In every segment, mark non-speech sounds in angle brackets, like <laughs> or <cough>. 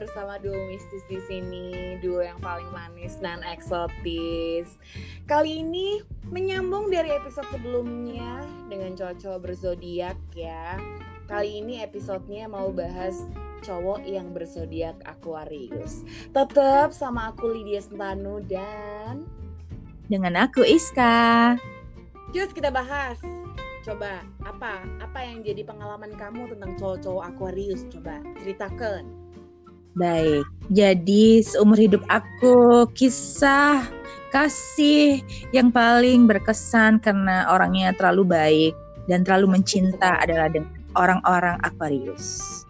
bersama duo mistis di sini, duo yang paling manis dan eksotis. Kali ini menyambung dari episode sebelumnya dengan cowok-cowok berzodiak ya. Kali ini episodenya mau bahas cowok yang berzodiak Aquarius. Tetap sama aku Lydia Sentanu dan dengan aku Iska. Just kita bahas. Coba apa apa yang jadi pengalaman kamu tentang cowok-cowok Aquarius? Coba ceritakan. Baik, jadi seumur hidup aku kisah kasih yang paling berkesan karena orangnya terlalu baik dan terlalu mencinta adalah dengan orang-orang Aquarius.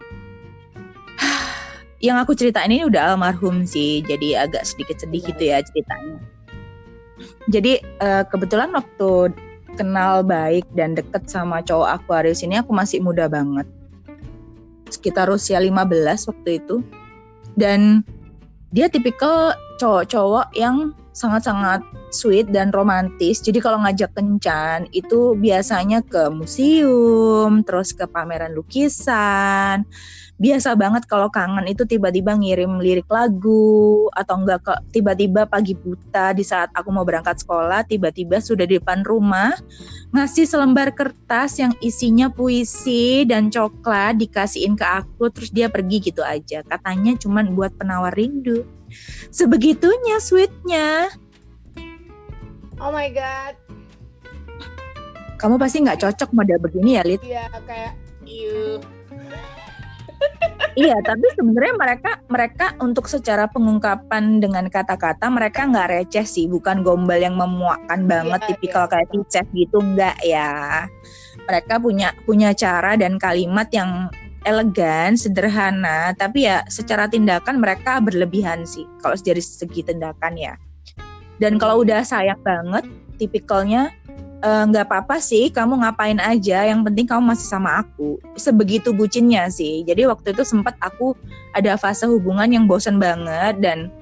<sighs> Yang aku ceritain ini udah almarhum sih, jadi agak sedikit sedih gitu ya ceritanya. Jadi uh, kebetulan waktu kenal baik dan deket sama cowok Aquarius ini aku masih muda banget. Sekitar usia 15 waktu itu. Dan dia tipikal cowok-cowok yang sangat-sangat sweet dan romantis. Jadi kalau ngajak kencan itu biasanya ke museum, terus ke pameran lukisan, biasa banget kalau kangen itu tiba-tiba ngirim lirik lagu atau enggak ke tiba-tiba pagi buta di saat aku mau berangkat sekolah tiba-tiba sudah di depan rumah ngasih selembar kertas yang isinya puisi dan coklat dikasihin ke aku terus dia pergi gitu aja. Katanya cuman buat penawar rindu sebegitunya sweetnya. Oh my god. Kamu pasti nggak cocok model begini ya Lid. Iya kayak you. <laughs> Iya, tapi sebenarnya mereka mereka untuk secara pengungkapan dengan kata-kata mereka nggak receh sih, bukan gombal yang memuakkan banget, iya, tipikal iya. kayak Ticef gitu enggak ya. Mereka punya punya cara dan kalimat yang elegan, sederhana, tapi ya secara tindakan mereka berlebihan sih kalau dari segi tindakan ya. Dan kalau hmm. udah sayang banget, tipikalnya Eh, nggak uh, apa-apa sih kamu ngapain aja yang penting kamu masih sama aku sebegitu bucinnya sih jadi waktu itu sempat aku ada fase hubungan yang bosan banget dan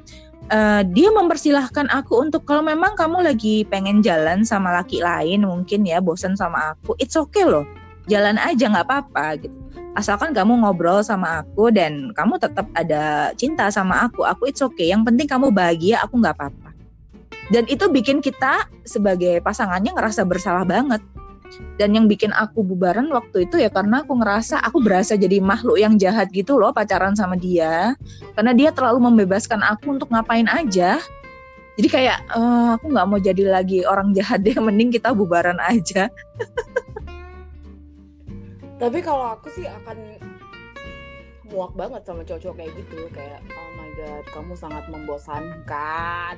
uh, dia mempersilahkan aku untuk kalau memang kamu lagi pengen jalan sama laki lain mungkin ya bosan sama aku it's okay loh jalan aja nggak apa-apa gitu asalkan kamu ngobrol sama aku dan kamu tetap ada cinta sama aku aku it's okay. Yang penting kamu bahagia aku nggak apa-apa. Dan itu bikin kita sebagai pasangannya ngerasa bersalah banget. Dan yang bikin aku bubaran waktu itu ya karena aku ngerasa aku berasa jadi makhluk yang jahat gitu loh pacaran sama dia. Karena dia terlalu membebaskan aku untuk ngapain aja. Jadi kayak uh, aku nggak mau jadi lagi orang jahat deh mending kita bubaran aja <laughs> tapi kalau aku sih akan muak banget sama cowok-cowok kayak gitu. Kayak oh my god kamu sangat membosankan.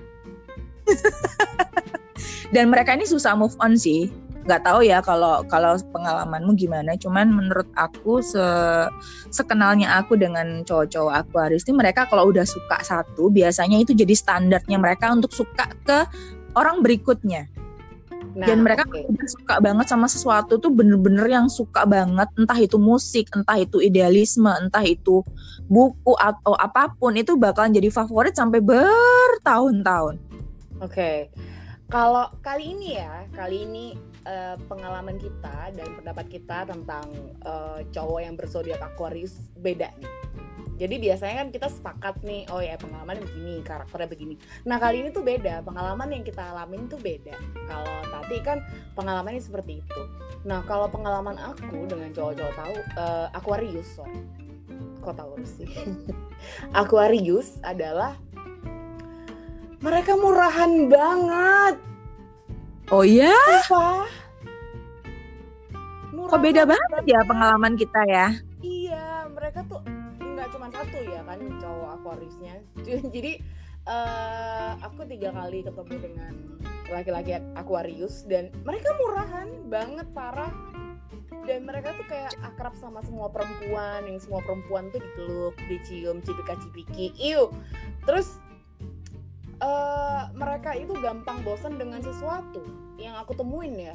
<laughs> Dan mereka ini susah move on sih. Nggak tahu ya kalau kalau pengalamanmu gimana. Cuman menurut aku se sekenalnya aku dengan cowok-cowok Aquarius ini mereka kalau udah suka satu biasanya itu jadi standarnya mereka untuk suka ke orang berikutnya Nah, dan mereka okay. suka banget sama sesuatu tuh bener-bener yang suka banget entah itu musik entah itu idealisme entah itu buku atau apa pun itu bakalan jadi favorit sampai bertahun-tahun Oke, okay. kalau kali ini ya, kali ini uh, pengalaman kita dan pendapat kita tentang uh, cowok yang bersodiak Aquarius beda nih. Jadi biasanya kan kita sepakat nih, oh ya pengalaman begini, karakternya begini. Nah kali ini tuh beda, pengalaman yang kita alamin tuh beda. Kalau tadi kan pengalamannya seperti itu. Nah kalau pengalaman aku dengan cowok-cowok tahu uh, Aquarius, sorry, kok tahu sih? <laughs> Aquarius adalah mereka murahan banget. Oh ya? Apa? Kok beda banget ya pengalaman kita ya? Iya, mereka tuh nggak cuma satu ya kan cowok Aquariusnya. <laughs> Jadi uh, aku tiga kali ketemu dengan laki-laki Aquarius dan mereka murahan banget parah dan mereka tuh kayak akrab sama semua perempuan yang semua perempuan tuh dipeluk, dicium, cipika-cipiki, iu. Terus uh, mereka itu gampang bosan dengan sesuatu yang aku temuin ya.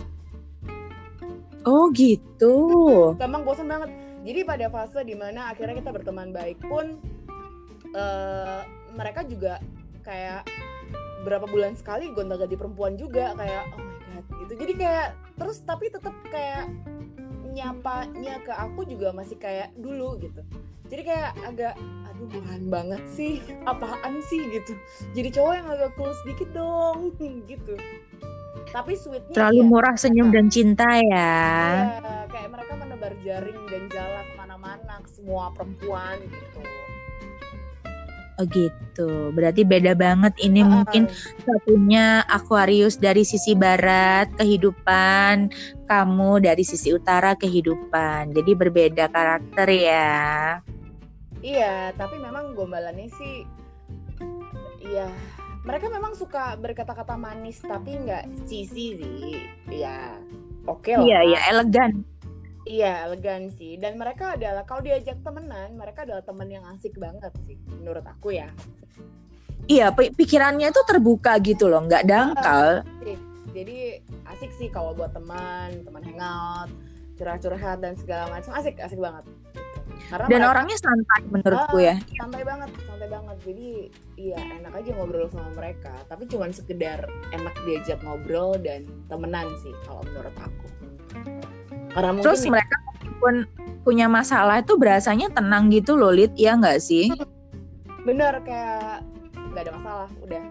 Oh gitu. Gampang bosan banget. Jadi pada fase di mana akhirnya kita berteman baik pun uh, mereka juga kayak berapa bulan sekali gonta-ganti perempuan juga kayak oh my god gitu. Jadi kayak terus tapi tetap kayak nyapanya ke aku juga masih kayak dulu gitu. Jadi kayak agak aduh murahan banget sih apaan sih? gitu. Jadi cowok yang agak cool sedikit dong <laughs> gitu. Tapi sweetnya terlalu iya, murah senyum mereka- dan cinta ya. Iya, menebar jaring dan jalan ke mana-mana ke semua perempuan gitu. Oh gitu. Berarti beda banget ini mungkin Ah, satunya Aquarius dari sisi barat kehidupan kamu dari sisi utara kehidupan. Jadi berbeda karakter ya. Iya, tapi memang gombalannya sih, iya, mereka memang suka berkata-kata manis, tapi nggak cheesy sih. Iya, oke lah. iya iya elegan Iya, elegan sih. Dan mereka adalah kalau diajak temenan, mereka adalah temen yang asik banget sih, menurut aku ya. iya pi- pikirannya tuh terbuka gitu loh nggak dangkal. Jadi asik sih kalau buat teman, teman hangout, curhat-curhat dan segala macam. Asik, asik banget. Karena dan mereka- orangnya santai menurutku ya. santai banget santai banget. Jadi iya enak aja ngobrol sama mereka. Tapi cuman sekedar enak diajak ngobrol dan temenan sih kalau menurut aku karena mungkin terus mereka meskipun punya masalah itu berasanya tenang gitu loh Lid ya nggak sih <laughs> bener kayak nggak ada masalah udah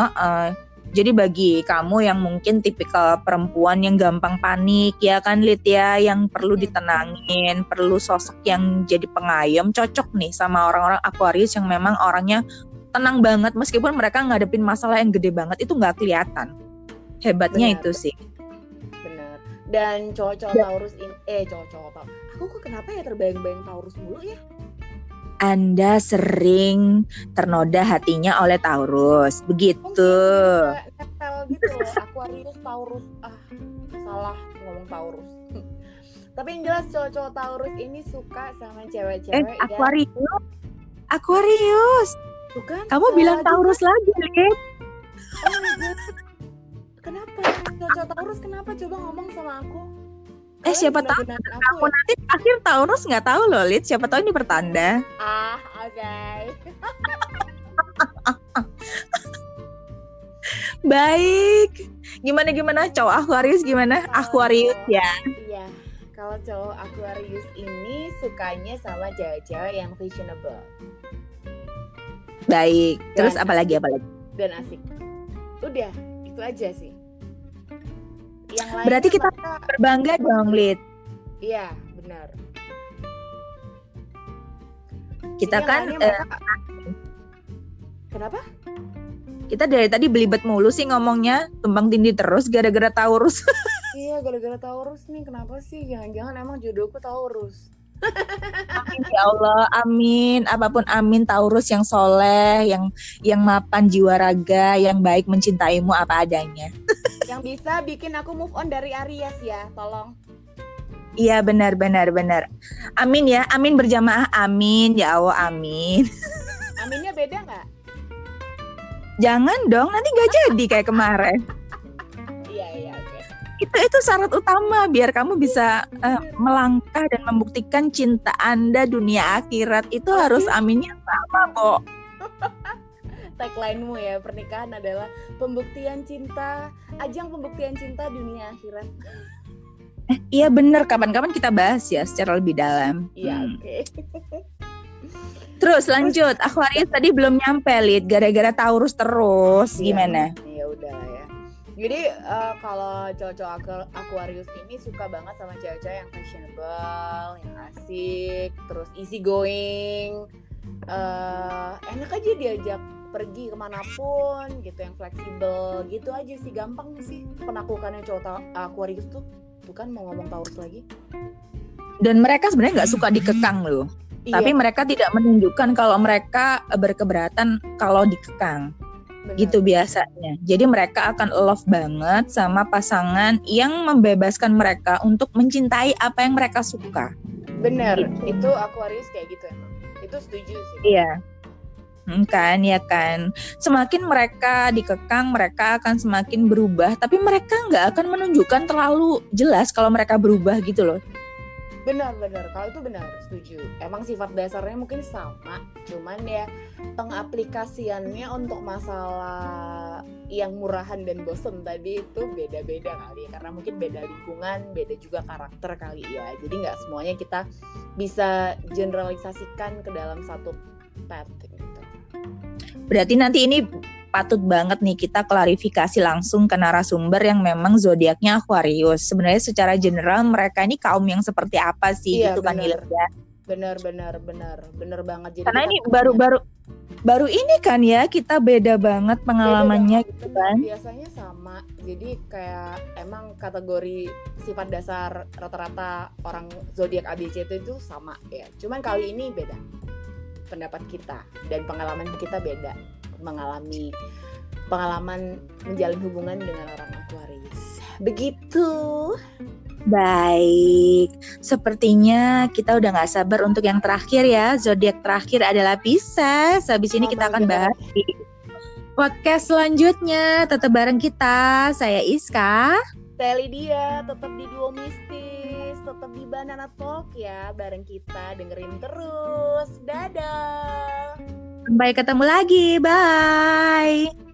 Heeh. Jadi bagi kamu yang mungkin tipikal perempuan yang gampang panik ya kan Lid ya yang perlu ditenangin, perlu sosok yang jadi pengayom cocok nih sama orang-orang Aquarius yang memang orangnya tenang banget meskipun mereka ngadepin masalah yang gede banget itu nggak kelihatan. Hebatnya Benar. itu sih. Dan cowok-cowok Ya. Taurus ini eh cowok-cowok Taurus aku kok kenapa ya terbayang-bayang Taurus mulu ya Anda sering ternoda hatinya oleh Taurus. Begitu. Nempel gitu loh Aquarius Taurus ah salah ngomong Taurus tapi yang jelas cowok-cowok Taurus ini suka sama Eh, cewek-cewek yang Aquarius. Aquarius. Tuh kan, Kamu bilang. Taurus lagi, Lid. Oh. Kenapa? Cowok Taurus kenapa coba ngomong sama aku? Eh, siapa tahu Aku ya? nanti akhir Taurus nggak tahu loh, Lid. Siapa tahu ini pertanda. Ah, oke. <laughs> Baik. Gimana gimana cowok Aquarius gimana? Aquarius ya. Iya. Kalau cowok Aquarius ini sukanya sama cewek-cewek yang fashionable Baik. Terus Dan- apa lagi apa lagi? dan asik. Udah, itu aja sih. Yang lain Berarti kita mereka- berbangga dong, Lid. Iya, benar. Kita Jadi kan eh, Kenapa? kita dari tadi belibet mulu sih ngomongnya, tumpang tindih terus gara-gara Taurus. <laughs> Iya, gara-gara Taurus nih. Kenapa sih? Jangan-jangan emang jodohku Taurus. Amin ya Allah, amin. Apa pun amin Taurus yang soleh, yang yang mapan jiwa raga, yang baik mencintaimu apa adanya. Yang bisa bikin aku move on dari Aries ya, tolong. Iya benar benar benar. Amin ya, amin berjamaah, amin ya Allah, amin. Aminnya beda nggak? Jangan dong, nanti nggak jadi kayak kemarin. Iya, iya, oke. Itu itu syarat utama biar kamu bisa eh, melangkah dan membuktikan cinta Anda dunia akhirat itu harus aminnya sama, Bo. Tagline-mu ya, pernikahan adalah pembuktian cinta, ajang pembuktian cinta dunia akhirat. Iya bener, kapan-kapan kita bahas ya secara lebih dalam. Iya, Hmm. oke. Terus lanjut, Aquarius tadi belum nyampe, Lid, gara-gara Taurus terus. Iya. Gimana? Ya udah ya. Jadi eh, kalau cowok-cowok Aqu- Aquarius ini suka banget sama cewek-cewek yang fashionable, yang asik, terus easy going, eh enak aja diajak pergi ke mana pun gitu, yang fleksibel gitu aja sih, gampang sih penaklukannya cowok Aquarius tuh. Bukan mau ngomong Taurus lagi? Dan mereka sebenarnya nggak suka dikekang loh. Tapi Iya, mereka tidak menunjukkan kalau mereka berkeberatan kalau dikekang. benar. gitu biasanya. Jadi mereka akan love banget sama pasangan yang membebaskan mereka untuk mencintai apa yang mereka suka. Bener, Gitu. itu Aquarius kayak gitu emang. Itu setuju sih. Iya. Hmm, kan ya kan semakin mereka dikekang mereka akan semakin berubah tapi mereka nggak akan menunjukkan terlalu jelas kalau mereka berubah gitu loh Benar-benar, kalau itu benar, setuju. Emang sifat dasarnya mungkin sama, cuman ya pengaplikasiannya untuk masalah yang murahan dan bosen tadi itu beda-beda kali ya. Karena mungkin beda lingkungan, beda juga karakter kali ya. Jadi nggak semuanya kita bisa generalisasikan ke dalam satu gitu. Berarti nanti ini patut banget nih kita klarifikasi langsung ke narasumber yang memang zodiaknya Aquarius. Sebenarnya secara general mereka ini kaum yang seperti apa sih Iya, gitu kan bener. ya. Benar, benar, benar, benar banget. Jadi Karena ini baru-baru baru ini kan ya kita beda banget pengalamannya Beda gitu banget, kan. bener. Biasanya sama. Jadi kayak emang kategori sifat dasar rata-rata orang zodiak ABC itu itu sama ya. Cuman kali ini beda. Pendapat kita dan pengalaman kita beda. Mengalami pengalaman menjalin hubungan dengan orang Aquarius. Begitu. Baik, sepertinya kita udah nggak sabar untuk yang terakhir ya. Zodiak terakhir adalah Pisces. Habis ini Oh kita akan bahas di podcast selanjutnya. Tetap bareng kita. Saya Iska. Teli dia tetap di Duo Mistis, tetap di Banana Talk ya bareng kita dengerin terus. Dadah. Sampai ketemu lagi. Bye.